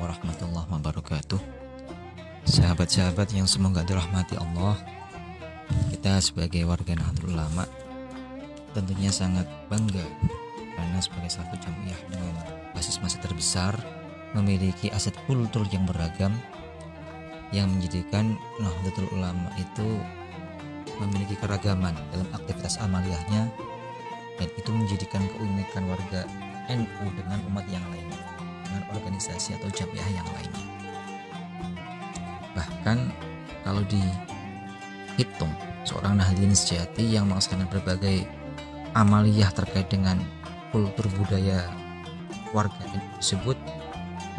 warahmatullahi wabarakatuh. Sahabat-sahabat yang semoga dirahmati Allah Kita sebagai warga Nahdlatul Ulama Tentunya sangat bangga Karena sebagai satu jamiah dengan basis masa terbesar Memiliki aset kultur yang beragam Yang menjadikan Nahdlatul Ulama itu Memiliki keragaman dalam aktivitas amaliyahnya Dan itu menjadikan keunikan warga NU dengan umat yang lainnya dengan organisasi atau jamiah yang lainnya. Bahkan kalau dihitung seorang nahdlin sejati yang melaksanakan berbagai amaliyah terkait dengan kultur budaya warga tersebut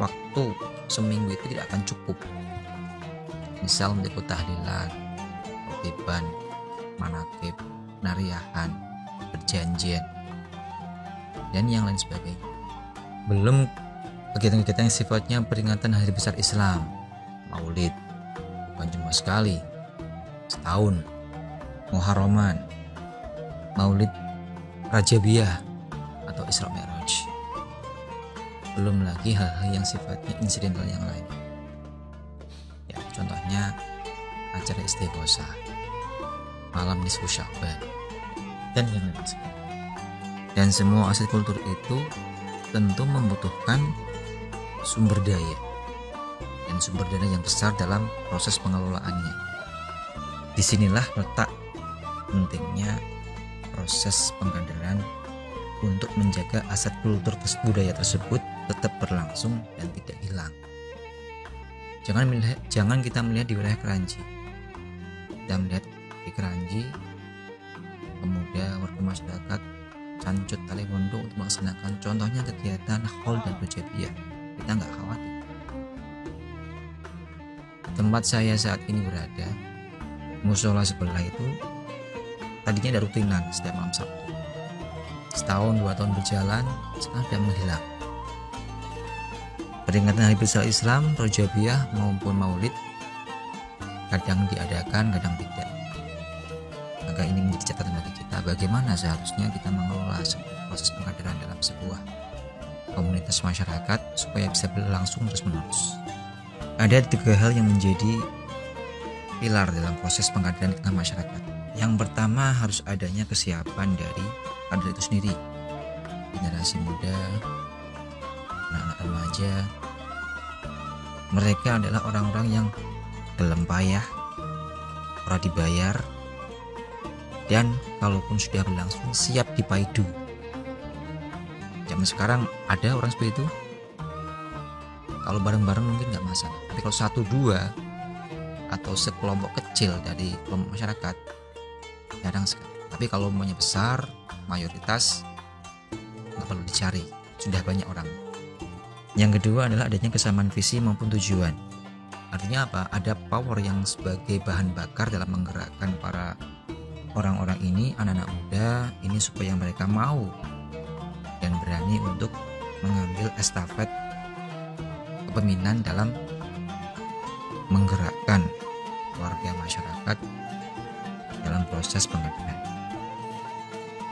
waktu seminggu itu tidak akan cukup misal untuk tahlilan, khotiban, manakib, nariahan, perjanjian, dan yang lain sebagainya. Belum kegiatan-kegiatan yang sifatnya peringatan hari besar Islam, Maulid, bukan cuma sekali, setahun, Muharraman, Maulid Rajabiyah atau Isra Mi'raj. Belum lagi hal-hal yang sifatnya insidental yang lain. Ya, contohnya acara istighosa, malam nisfu Sya'ban, dan yang lain. Dan semua aset kultur itu tentu membutuhkan sumber daya dan sumber daya yang besar dalam proses pengelolaannya. Di sinilah letak pentingnya proses pengkaderan untuk menjaga aset kultur budaya tersebut tetap berlangsung dan tidak hilang. Jangan melihat, jangan kita melihat di wilayah Keranji. Kita melihat di Keranji, pemuda warga masyarakat Cancut Talewondo untuk melaksanakan contohnya kegiatan hall dan Rujabiyah. Kita nggak khawatir. Tempat saya saat ini berada, musola sebelah itu tadinya ada rutinan setiap malam Sabtu. Setahun dua tahun berjalan, sekarang sudah menghilang. Peringatan Hari Besar Islam, Rojabiyah maupun Maulid kadang diadakan, kadang tidak. Maka ini menjadi catatan bagi kita bagaimana seharusnya kita mengelola proses pengkaderan dalam sebuah komunitas masyarakat supaya bisa berlangsung terus menerus. Ada tiga hal yang menjadi pilar dalam proses pengkaderan di tengah masyarakat. Yang pertama harus adanya kesiapan dari kader itu sendiri, generasi muda, anak-anak remaja. Mereka adalah orang-orang yang dalam payah, ora dibayar, dan kalaupun sudah berlangsung siap dipaidu zaman sekarang ada orang seperti itu? Kalau bareng-bareng mungkin nggak masalah. Tapi kalau satu dua atau sekelompok kecil dari masyarakat jarang sekali. Tapi kalau maunya besar mayoritas nggak perlu dicari. Sudah banyak orang. Yang kedua adalah adanya kesamaan visi maupun tujuan. Artinya apa? Ada power yang sebagai bahan bakar dalam menggerakkan para orang-orang ini anak-anak muda ini supaya mereka mau dan berani untuk mengambil estafet kepemimpinan dalam menggerakkan warga masyarakat dalam proses pengabdian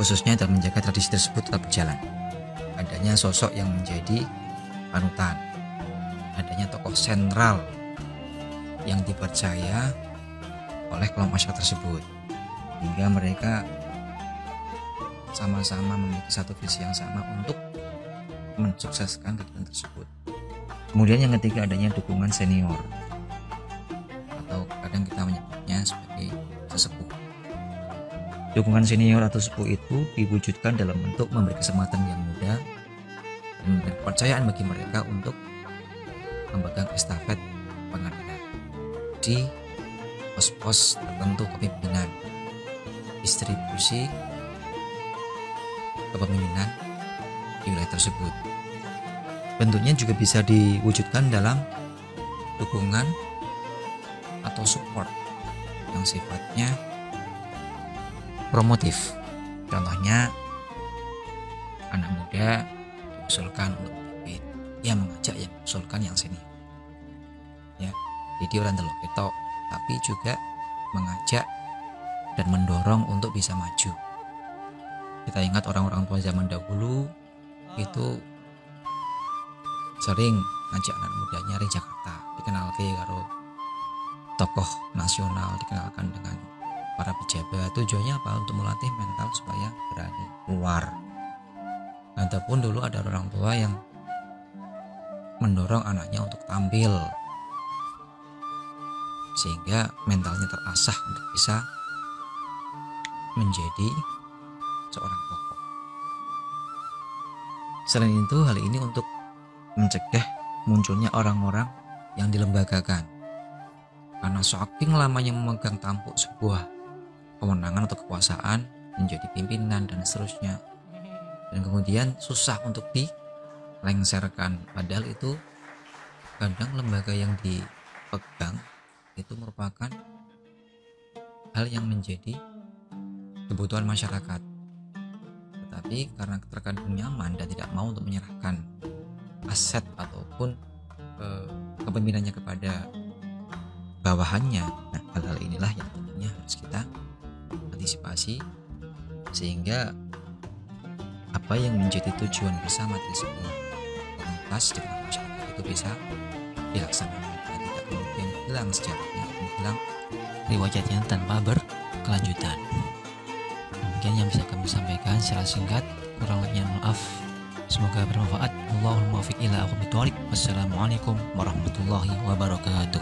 khususnya dalam menjaga tradisi tersebut tetap berjalan. Adanya sosok yang menjadi panutan. Adanya tokoh sentral yang dipercaya oleh kelompok masyarakat tersebut. Hingga mereka sama-sama memiliki satu visi yang sama untuk mensukseskan kegiatan tersebut. Kemudian yang ketiga adanya dukungan senior atau kadang kita menyebutnya sebagai sesepuh. Dukungan senior atau sepuh itu diwujudkan dalam bentuk memberi kesempatan yang mudah dan kepercayaan bagi mereka untuk memegang estafet pengadilan di pos-pos tertentu kepemimpinan distribusi kepemimpinan di wilayah tersebut. Bentuknya juga bisa diwujudkan dalam dukungan atau support yang sifatnya promotif. Contohnya anak muda diusulkan untuk memimpin, ya mengajak yang mengusulkan yang sini. Ya, jadi orang teluk itu tapi juga mengajak dan mendorong untuk bisa maju. Kita ingat orang-orang tua zaman dahulu itu sering ngajak anak muda nyari Jakarta dikenal ke karo tokoh nasional dikenalkan dengan para pejabat. Tujuannya apa? Untuk melatih mental supaya berani keluar. Adapun dulu ada orang tua yang mendorong anaknya untuk tampil sehingga mentalnya terasah untuk bisa menjadi seorang tokoh. Selain itu, hal ini untuk mencegah munculnya orang-orang yang dilembagakan. Karena saking lamanya memegang tampuk sebuah kewenangan atau kekuasaan, menjadi pimpinan dan seterusnya. Dan kemudian susah untuk dilengserkan. Padahal itu kadang lembaga yang dipegang itu merupakan hal yang menjadi kebutuhan masyarakat. Tetapi karena terkadang nyaman dan tidak mau untuk menyerahkan aset ataupun e, kepemimpinannya kepada bawahannya, nah hal-hal inilah yang tentunya harus kita antisipasi sehingga apa yang menjadi tujuan bersama dari sebuah komunitas di masyarakat itu bisa dilaksanakan dan tidak kemudian hilang sejarahnya hilang riwayatnya tanpa berkelanjutan demikian yang bisa kami sampaikan secara singkat. Kurang lebihnya maaf. Semoga bermanfaat. Allahul muwaffiq ila aqwamit Wassalamualaikum warahmatullahi wabarakatuh